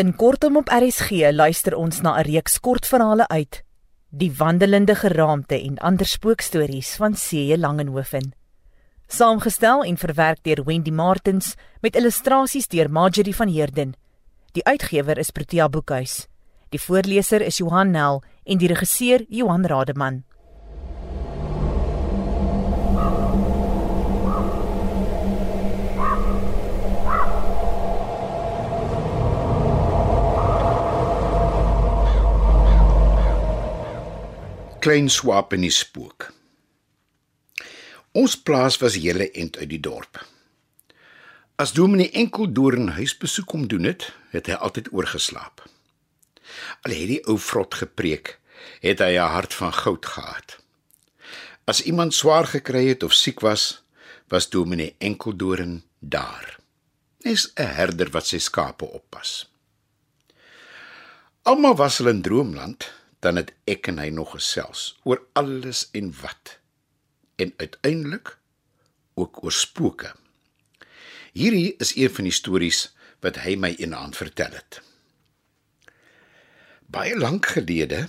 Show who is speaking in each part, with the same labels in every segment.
Speaker 1: In kortom op RSG luister ons na 'n reeks kortverhale uit Die wandelende geraamte en ander spookstories van C.J. Langenhoven. Saamgestel en verwerk deur Wendy Martins met illustrasies deur Marjorie van Heerden. Die uitgewer is Protea Boekhuis. Die voorleser is Johan Nel en die regisseur Johan Rademan.
Speaker 2: Klein swap in die spook. Ons plaas was hele end uit die dorp. As Dominee enkel deur 'n huisbesoek kom doen het, het hy altyd oorgeslaap. Al het die ou vrot gepreek, het hy 'n hart van goud gehad. As iemand swaar gekry het of siek was, was Dominee Enkeldoorn daar. Hy's 'n herder wat sy skape oppas. Almal was hulle in droomland dan het ek en hy nog gesels oor alles en wat en uiteindelik ook oor spooke. Hierdie is een van die stories wat hy my eendag vertel het. Baie lank gelede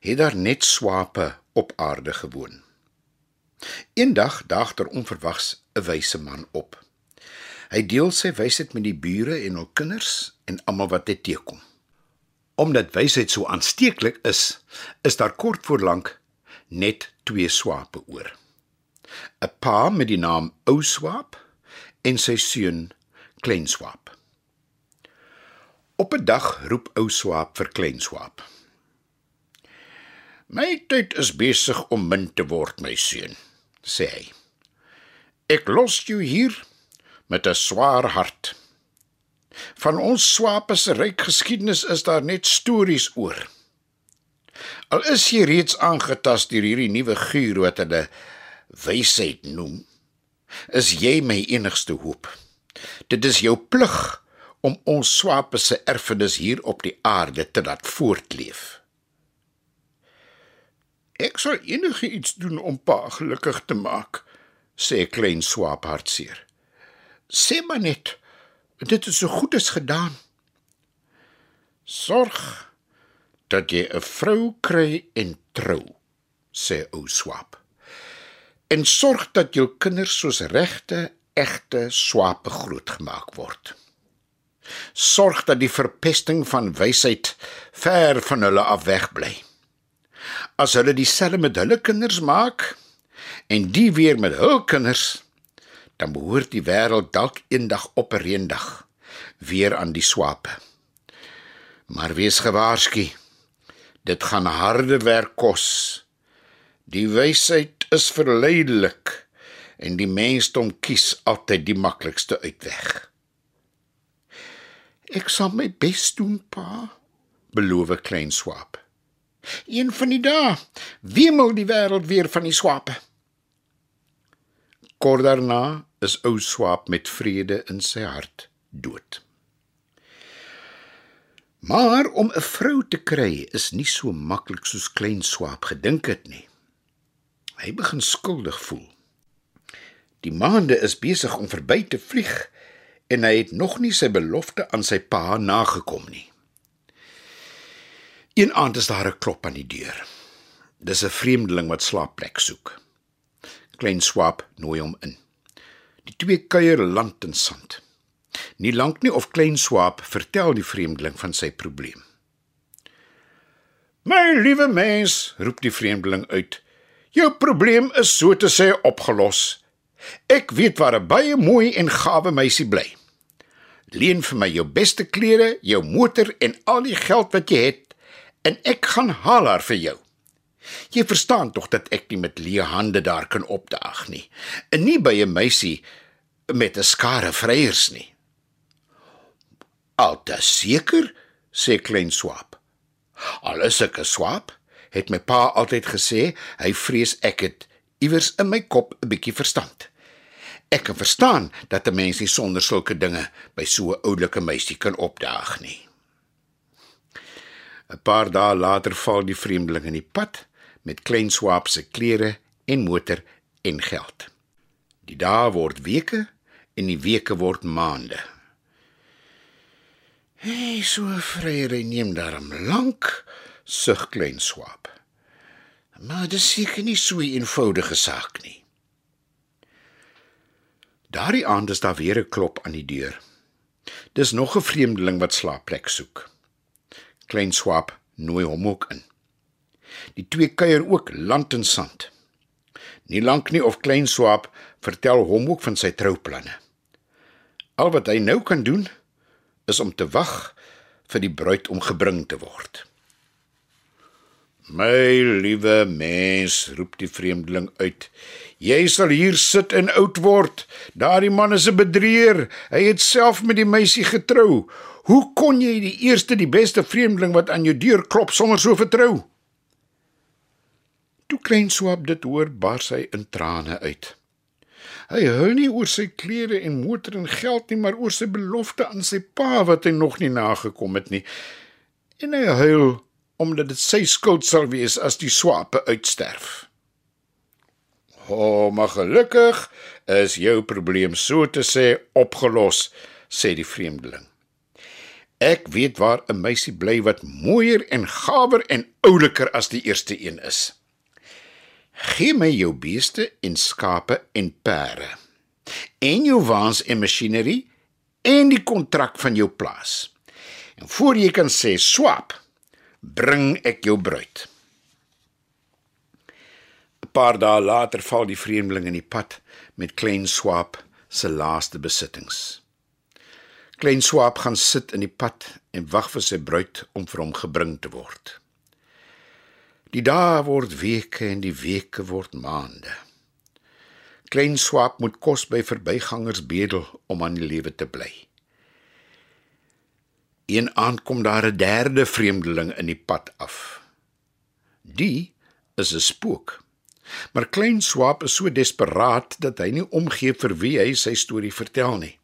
Speaker 2: het daar net swape op aarde gewoon. Eendag daag daar onverwags 'n wyse man op. Hy deel sy wysheid met die bure en hul kinders en almal wat hy teekom. Omdat wysheid so aansteeklik is, is daar kort voor lank net twee swape oor. 'n Pa met die naam Ou Swaap en sy seun Klein Swaap. Op 'n dag roep Ou Swaap vir Klein Swaap. "My tyd is besig om min te word, my seun," sê hy. "Ek los jou hier met 'n swaar hart." Van ons swape se ryk geskiedenis is daar net stories oor. Al is jy reeds aangetast deur hierdie nuwe guur wat hulle wysheid noem, is jy my enigste hoop. Dit is jou plig om ons swape se erfenis hier op die aarde te laat voortleef. Ek sal enige iets doen om pa gelukkig te maak, sê klein swaap hartseer. Sê maar net Dit is so goed as gedaan. Sorg dat jy 'n vrou kry en trou, sê ou swap. En sorg dat jou kinders soos regte, egte swape grootgemaak word. Sorg dat die verpesting van wysheid ver van hulle af wegbly. As hulle dieselfde met hulle kinders maak en die weer met hul kinders dan behoort die wêreld dalk eendag op 'n reendag weer aan die swape. Maar wees gewaarsku. Dit gaan harde werk kos. Die wysheid is verleidelik en die mensdom kies altyd die maklikste uitweg. Ek sal my bes doen, pa, beloof klein swap. Een van die dae wemel die wêreld weer van die swape. Kort daarna is ou Swaap met vrede in sy hart dood. Maar om 'n vrou te kry is nie so maklik soos klein Swaap gedink het nie. Hy begin skuldig voel. Die maande is besig om verby te vlieg en hy het nog nie sy belofte aan sy pa nagekom nie. Een aand is daar 'n klop aan die deur. Dis 'n vreemdeling wat slaapplek soek. Klein Swaap nooi hom in. Die twee kuier land en sand. Nie lank nie of klein swaap vertel die vreemdeling van sy probleem. "My liewe mens," roep die vreemdeling uit. "Jou probleem is so te sê opgelos. Ek weet waar 'n baie mooi en gawe meisie bly. Leen vir my jou beste klere, jou motor en al die geld wat jy het en ek gaan haal haar vir jou." Jy verstaan tog dat ek nie met leë hande daar kan opdaag nie. En nie by 'n meisie met 'n skare vryers nie. Altes seker, sê klein swap. Al is ek 'n swap, het my pa altyd gesê, hy vrees ek het iewers in my kop 'n bietjie verstand. Ek kan verstaan dat 'n mens nie sonder sulke dinge by so 'n oulike meisie kan opdaag nie. 'n Paar dae later val die vreemdeling in die pad met klein swap se klere en motor en geld. Die dae word weke en die weke word maande. Hey, so vryery neem daarom lank, sug klein swap. Maar dit seker nie so 'n eenvoudige saak nie. Daardie aand is daar weer 'n klop aan die deur. Dis nog 'n vreemdeling wat slaapplek soek. Klein swap nooi hom ook in. Die twee kuier ook land en sand. Nie lank nie of klein swap vertel hom ook van sy trouplanne. Al wat hy nou kan doen is om te wag vir die bruid om gebring te word. My liewe mens, roep die vreemdeling uit. Jy sal hier sit en oud word. Daardie man is 'n bedrieër. Hy het self met die meisie getrou. Hoe kon jy die eerste die beste vreemdeling wat aan jou deur klop sommer so vertrou? Toe klein swap dit hoor, bars hy in trane uit. Hy huil nie oor sy klere en motor en geld nie, maar oor sy belofte aan sy pa wat hy nog nie nagekom het nie. En hy huil omdat dit sy skuld sal wees as die swape uitsterf. O, oh, maar gelukkig is jou probleem so te sê opgelos, sê die vreemdeling. Ek weet waar 'n meisie bly wat mooier en gawer en ouliker as die eerste een is. Gee my jou beeste en skape en perde. En jou waans en masjinerie en die kontrak van jou plaas. En voor jy kan sê swap, bring ek jou bruid. 'n Paar dae later val die vreemdeling in die pad met Klein Swap se laaste besittings. Klein Swap gaan sit in die pad en wag vir sy bruid om vir hom gebring te word. Die dae word weke en die weke word maande. Klein Swap moet kos by verbygangers bedel om aan die lewe te bly. Een aand kom daar 'n derde vreemdeling in die pad af. Die is 'n spook. Maar klein Swap is so desperaat dat hy nie omgee vir wie hy sy storie vertel nie.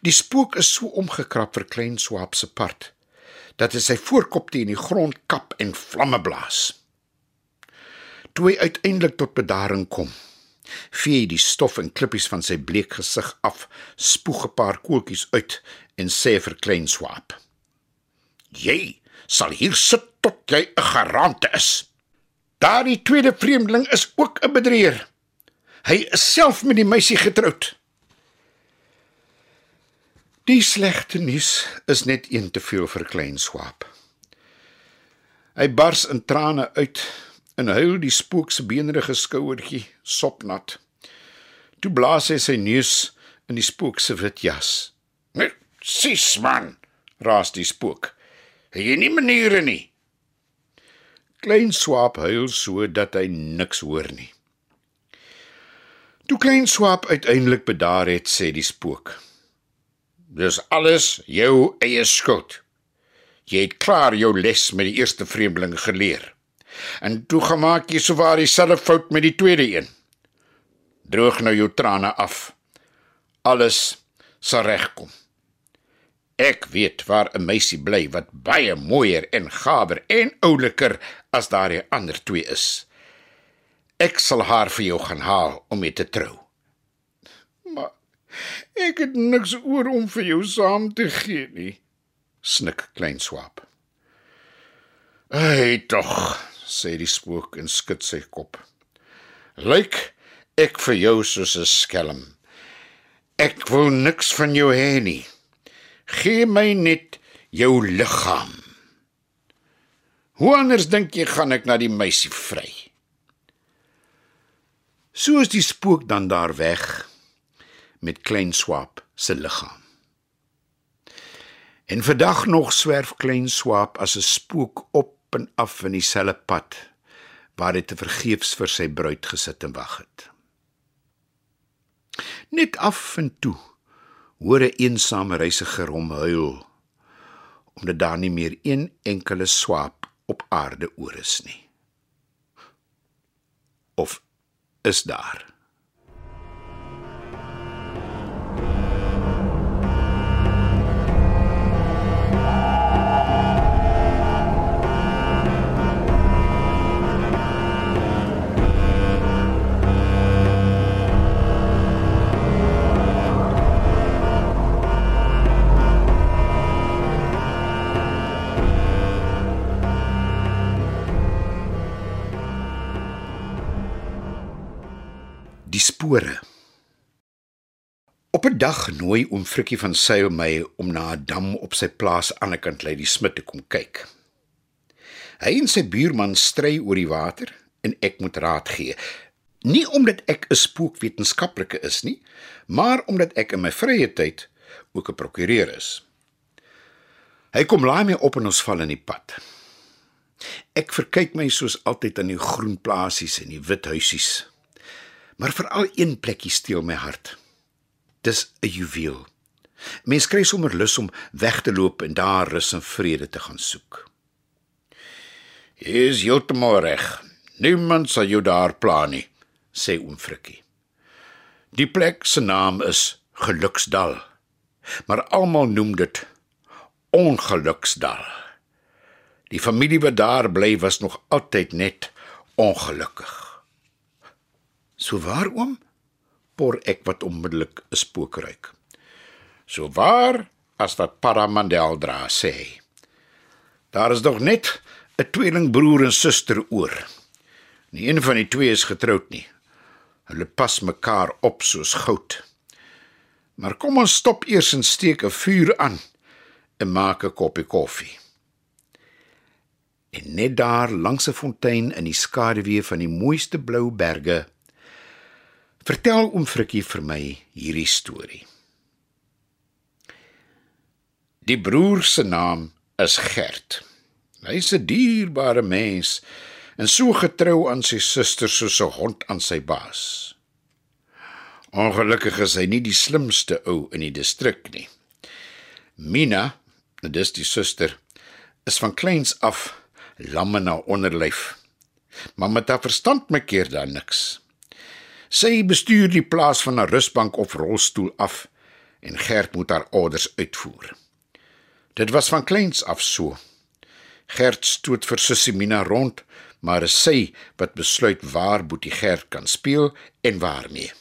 Speaker 2: Die spook is so omgekrap vir klein Swap se part dat hy sy voorkop teen die grond kap en vlamme blaas. Toe hy uiteindelik tot bedaring kom, vee hy die stof en klippies van sy bleek gesig af, spoeg 'n paar koeltjies uit en sê vir klein swap: "Jy sal hier sit tot jy 'n garante is. Daardie tweede vreemdeling is ook 'n bedrieër. Hy is self met die meisie getroud." Die slegte nuus is net een te veel vir klein swap. Hy bars in trane uit en huil die spook se beenrige skouertjie sopnat. Toe blaas hy sy neus in die spook se wit jas. "Nee, Sis man, raas die spook. Het jy nie maniere nie? Klein swap huil so dat hy niks hoor nie. Toe klein swap uiteindelik bedaar het, sê die spook: Dis alles jou eie skuld. Jy het klaar jou les met die eerste vreemdeling geleer. En toe gemaak jy sowaar dieselfde fout met die tweede een. Droog nou jou trane af. Alles sal regkom. Ek weet waar 'n meisie bly wat baie mooier en gawer en ouliker as daardie ander twee is. Ek sal haar vir jou gaan haal om mee te trou. Ek het niks oor om vir jou saam te gee nie, snik klein swap. "Ai tog," sê die spook en skud sy kop. "Lyk ek vir jou soos 'n skelm. Ek wil niks van jou hê nie." Gee my net jou liggaam. Hoe anders dink jy gaan ek na die meisie vry? So is die spook dan daar weg met klein swap se liggaam. En vandag nog swerf klein swap as 'n spook op en af in dieselfde pad waar hy te vergeefs vir sy bruid gesit en wag het. Net af en toe hoor 'n eensame reisiger hom huil omdat daar nie meer een enkele swaap op aarde oor is nie. Of is daar? Spore. Op 'n dag nooi oom Frikkie van Sail my om na 'n dam op sy plaas aan die kant lei die smit te kom kyk. Hy en sy buurman stry oor die water en ek moet raad gee. Nie omdat ek 'n spookwetenskaplike is nie, maar omdat ek in my vrye tyd ook 'n prokureur is. Hy kom laai my op en ons val in die pad. Ek verkyk my soos altyd aan die groen plasies en die wit huisies. Maar veral een plekkie steel my hart. Dis 'n juweel. Mens kry sommer lus om weg te loop en daar rus en vrede te gaan soek. Is heeltemal reg. Niemand sal jou daar pla nie, sê oom Frikkie. Die plek se naam is Geluksdal. Maar almal noem dit Ongeluksdal. Die familie wat daar bly was nog altyd net ongelukkig. So waar oom? Por ek wat onmiddellik 'n spook ruik. So waar as wat Paramandel sê. Daar is nog net 'n tweelingbroer en suster oor. Nie een van die twee is getroud nie. Hulle pas mekaar op soos goud. Maar kom ons stop eers en steek 'n vuur aan en maak 'n koppie koffie. En net daar langs 'n fontein in die skaduwee van die mooiste blou berge vertel oom Frikkie vir my hierdie storie. Die broer se naam is Gert. Hy's 'n dierbare mens en so getrou aan sy suster soos 'n hond aan sy baas. Ongelukkig is hy nie die slimste ou in die distrik nie. Mina, dis die suster, is van kleins af lamme na onderlyf. Maar met haar verstand maak keer daar niks. Sy bestuur die plaas van 'n rusbank of rolstoel af en Gert moet haar orders uitvoer. Dit was van kleins af so. Gert stoot vir Sussie Mina rond, maar is sy wat besluit waar Boetie Gert kan speel en waar nie.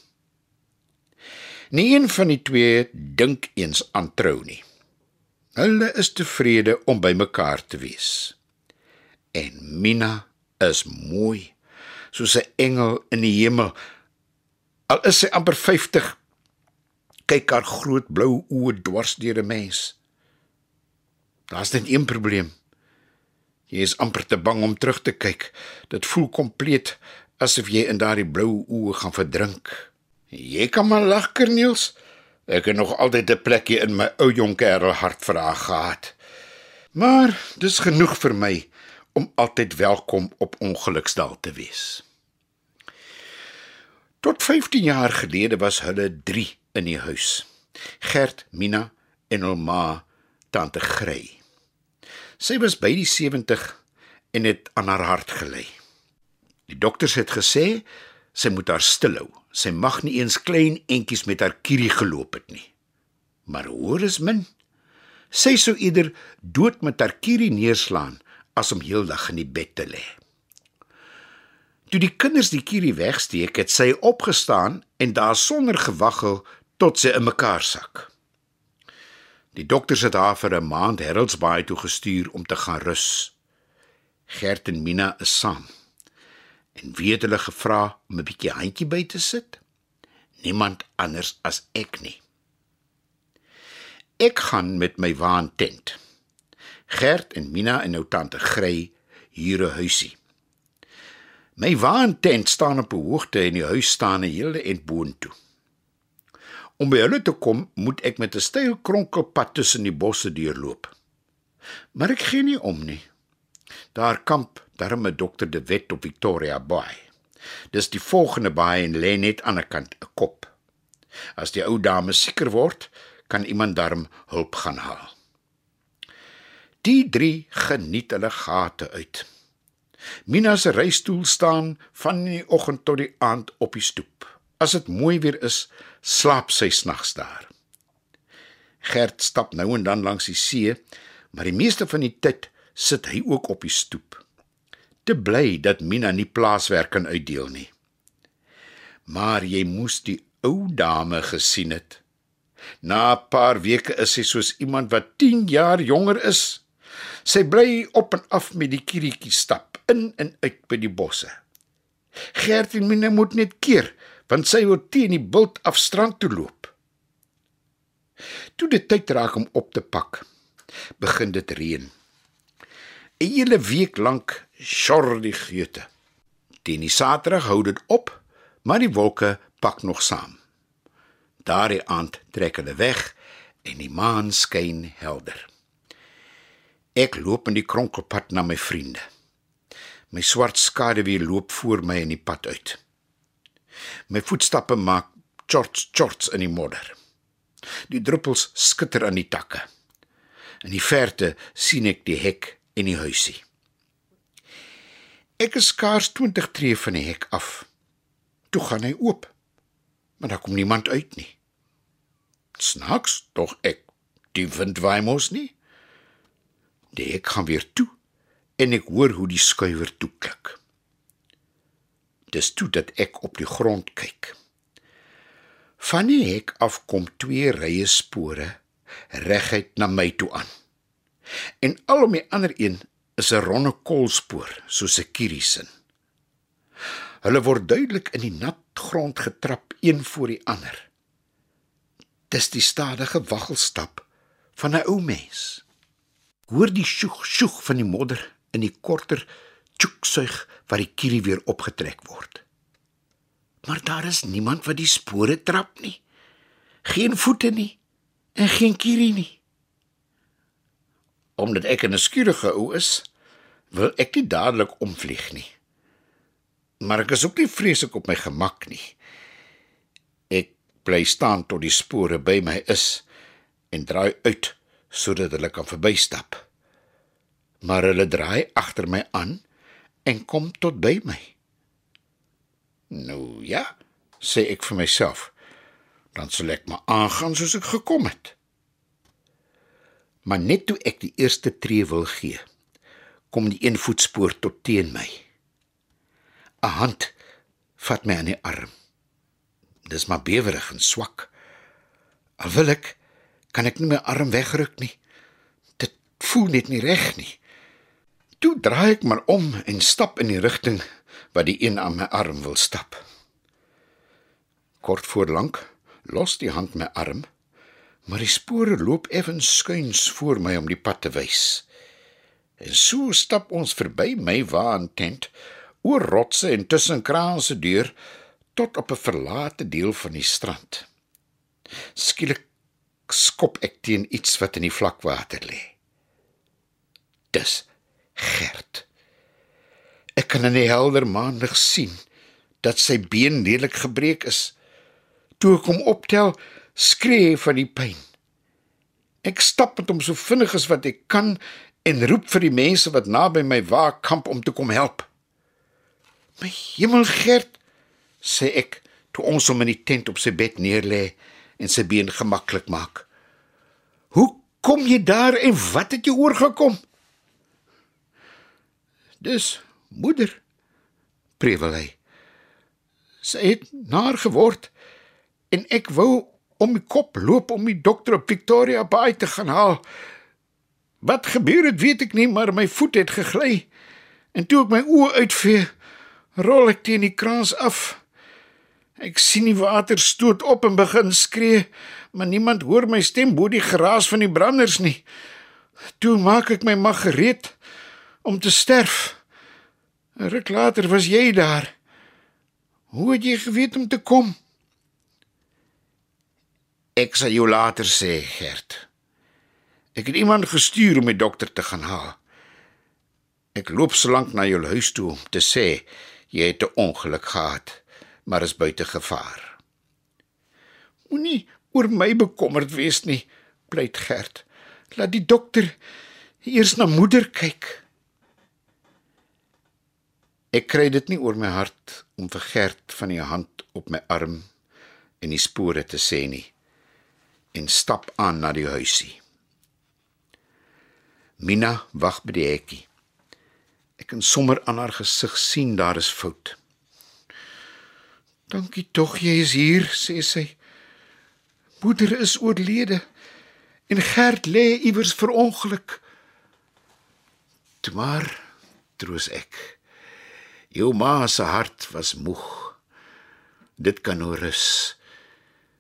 Speaker 2: Nie een van die twee dink eens aan trou nie. Hulle is tevrede om by mekaar te wees. En Mina is mooi soos 'n engel in die hemel. Al is sy amper 50, kyk haar groot blou oë dwars deur 'n mens. Daar's net een probleem. Jy is amper te bang om terug te kyk. Dit voel kompleet asof jy in daardie blou oë gaan verdrink. Jy kan maar lag, Corneels. Ek het nog altyd 'n plekjie in my ou jong kerel hart vir haar gehad. Maar dis genoeg vir my om altyd welkom op Ongeluksdal te wees. Tot 15 jaar gelede was hulle 3 in die huis. Gert, Mina en Olma, tante Grey. Sy was by die 70 en het aan haar hart gelê. Die dokters het gesê sy moet haar stil hou. Sy mag nie eens klein entjies met haar kierie geloop het nie. Maar hoor is min. Sy sou eerder dood met haar kierie neerslaan as om heeldag in die bed te lê. Toe die kinders die kierie wegsteek, het sy opgestaan en daar sonder gewaggel tot sy in mekaar sak. Die dokters het haar vir 'n maand Heraldsbaai toe gestuur om te gaan rus. Gert en Mina is saam. En wie het hulle gevra om 'n bietjie handjie by te sit? Niemand anders as ek nie. Ek gaan met my waan tent. Gert en Mina en nou tante Grey hier 'n huisie. My waantent staan op 'n hoogte en die huis staan 'n hele end boontoe. Om by hulle te kom, moet ek met 'n styl kronkelpad tussen die bosse deurloop. Maar ek gee nie om nie. Daar kamp darme dokter De Wet op Victoria Bay. Dis die volgende baai en lê net aan 'n kant 'n kop. As die ou dame sieker word, kan iemand darm hulp gaan haal. Die drie geniet hulle gate uit. Mina se reistool staan van die oggend tot die aand op die stoep. As dit mooi weer is, slaap sy snags daar. Gert stap nou en dan langs die see, maar die meeste van die tyd sit hy ook op die stoep. Te bly dat Mina nie plaaswerk kan uitdeel nie. Maar jy moes die ou dame gesien het. Na 'n paar weke is sy soos iemand wat 10 jaar jonger is. Sy bly op en af met die kirietjie stap in en uit by die bosse. Gert en Minne moet net keer want sy wil teen die bult af strand toe loop. Toe dit tyd raak om op te pak, begin dit reën. 'n Hele week lank sjor die geute. Teen die Saterdag hou dit op, maar die wolke pak nog saam. Daardie aand trek hulle weg en die maan skyn helder. Ek loop in die kronkelpad na my vriende. My swart skaduwee loop voor my in die pad uit. My voetstappe maak chorts chorts in die modder. Die druppels skitter aan die takke. In die verte sien ek die hek en die huisie. Ek is skaars 20 tree van die hek af. Toe gaan hy oop. Maar daar kom niemand uit nie. Snaaks tog ek die wind waai mos nie. Die hek gaan weer toe en ek hoor hoe die skuiwer toe klik. Dis toe dat ek op die grond kyk. Van die hek af kom twee rye spore reguit na my toe aan. En al om die ander een is 'n ronde kolspoor soos 'n kieriesin. Hulle word duidelik in die nat grond getrap een voor die ander. Dis die stadige waggelstap van 'n ou mens. Hoor die sjoeg sjoeg van die modder in die korter tjoeksuig waar die kierie weer opgetrek word. Maar daar is niemand wat die spore trap nie. Geen voete nie en geen kierie nie. Omdat ek 'n skierige ou is, wil ek nie dadelik omvlieg nie. Maar ek is ook nie vreeslik op my gemak nie. Ek bly staan tot die spore by my is en draai uit sodat hulle kan verbystap. Maar hulle draai agter my aan en kom tot by my. Nou ja, sê ek vir myself, dan sal ek maar aangaan soos ek gekom het. Maar net toe ek die eerste tree wil gee, kom die een voetspoor tot teen my. 'n Hand vat my aan die arm. Dis maar bewerig en swak. Al wil ek, kan ek nie my arm wegruk nie. Dit voel net nie reg nie. Toe draai ek maar om en stap in die rigting wat die een aan my arm wil stap. Kort voor lank los die hand my arm, maar die spore loop effens skuins voor my om die pad te wys. En so stap ons verby my waan tent oor rotse en tussen kraanse deur tot op 'n verlate deel van die strand. Skielik skop ek teen iets wat in die vlakwater lê. Dis Gert. Ek kan in die helder maanlig sien dat sy been redelik gebreek is. Toe ek hom optel, skree hy van die pyn. Ek stap met hom so vinnig as wat ek kan en roep vir die mense wat naby my wa kamp om te kom help. My hemel Gert, sê ek toe ons hom in die tent op sy bed neerlê en sy been gemaklik maak. Hoe kom jy daar en wat het jou oorgekom? Dis moeder prevel hy. Sy het naar geword en ek wou om die kop loop om die dokter op Victoria Bay te gaan haal. Wat gebeur het weet ek nie, maar my voet het gegly en toe ek my oë uitvee, rol ek teen die kraans af. Ek sien die water stoot op en begin skree, maar niemand hoor my stem bo die geraas van die branders nie. Toe maak ek my mag gereed om te sterf. 'n Ruk later was jy daar. Hoe het jy geweet om te kom? Ek sal jou later sê, Gert. Ek het iemand gestuur om my dokter te gaan haal. Ek loop so lank na jou huis toe om te sê jy het 'n ongeluk gehad maar is buite gevaar. Moenie oor my bekommerd wees nie, pleit Gert. Laat die dokter eers na moeder kyk. Ek kry dit nie oor my hart om vir Gert van die hand op my arm en die spore te sê nie en stap aan na die huisie. Mina wag by die hekkie. Ek kan sommer aan haar gesig sien daar is fout. Dankie tog jy is hier, sê sy. Moeder is oorlede en Gert lê iewers vir ongeluk. Toe maar troos ek. Jou ma se hart was moeg. Dit kan nou rus.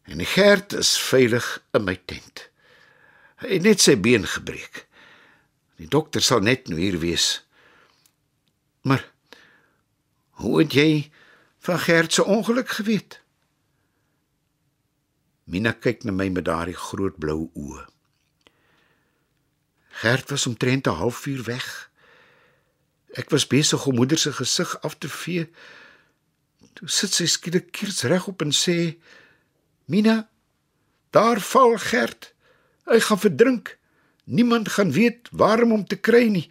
Speaker 2: En Gert is veilig in my tent. Hy het net sy been gebreek. Die dokter sal net nou hier wees. Maar hoe het jy van Gert se ongeluk geweet? Mina kyk na my met daardie groot blou oë. Gert was omtrent 'n halfuur weg. Ek was besig om moeder se gesig af te vee. Toe sit sy skielik kiers regop en sê: "Mina, daar val Gert. Hy gaan verdrink. Niemand gaan weet waar om hom te kry nie.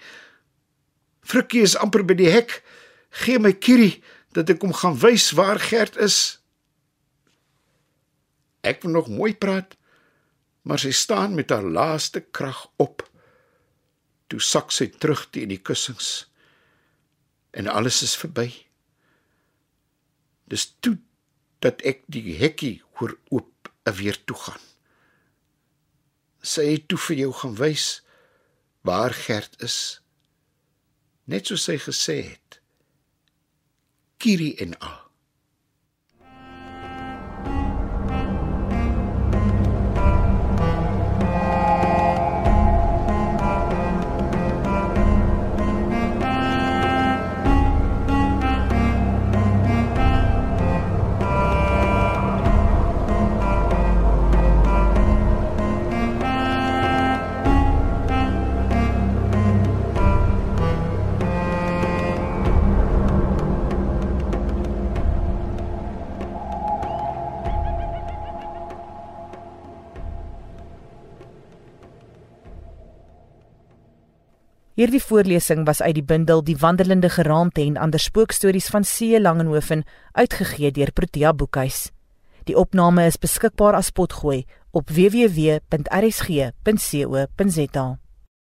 Speaker 2: Frikkie is amper by die hek. Gee my kierie dat ek hom gaan wys waar Gert is." Ek wil nog mooi praat, maar sy staan met haar laaste krag op. Toe sak sy terug teen die kussings en alles is verby. Dis toe dat ek die hekkie hoor oop en weer toe gaan. Sy het toe vir jou gaan wys waar Gert is. Net soos sy gesê het. Kiri en al.
Speaker 1: Hierdie voorlesing was uit die bundel Die wandelende geraamte en ander spookstories van C. Langenhoven uitgegee deur Protea Boekhuis. Die opname is beskikbaar as potgooi op www.rsg.co.za.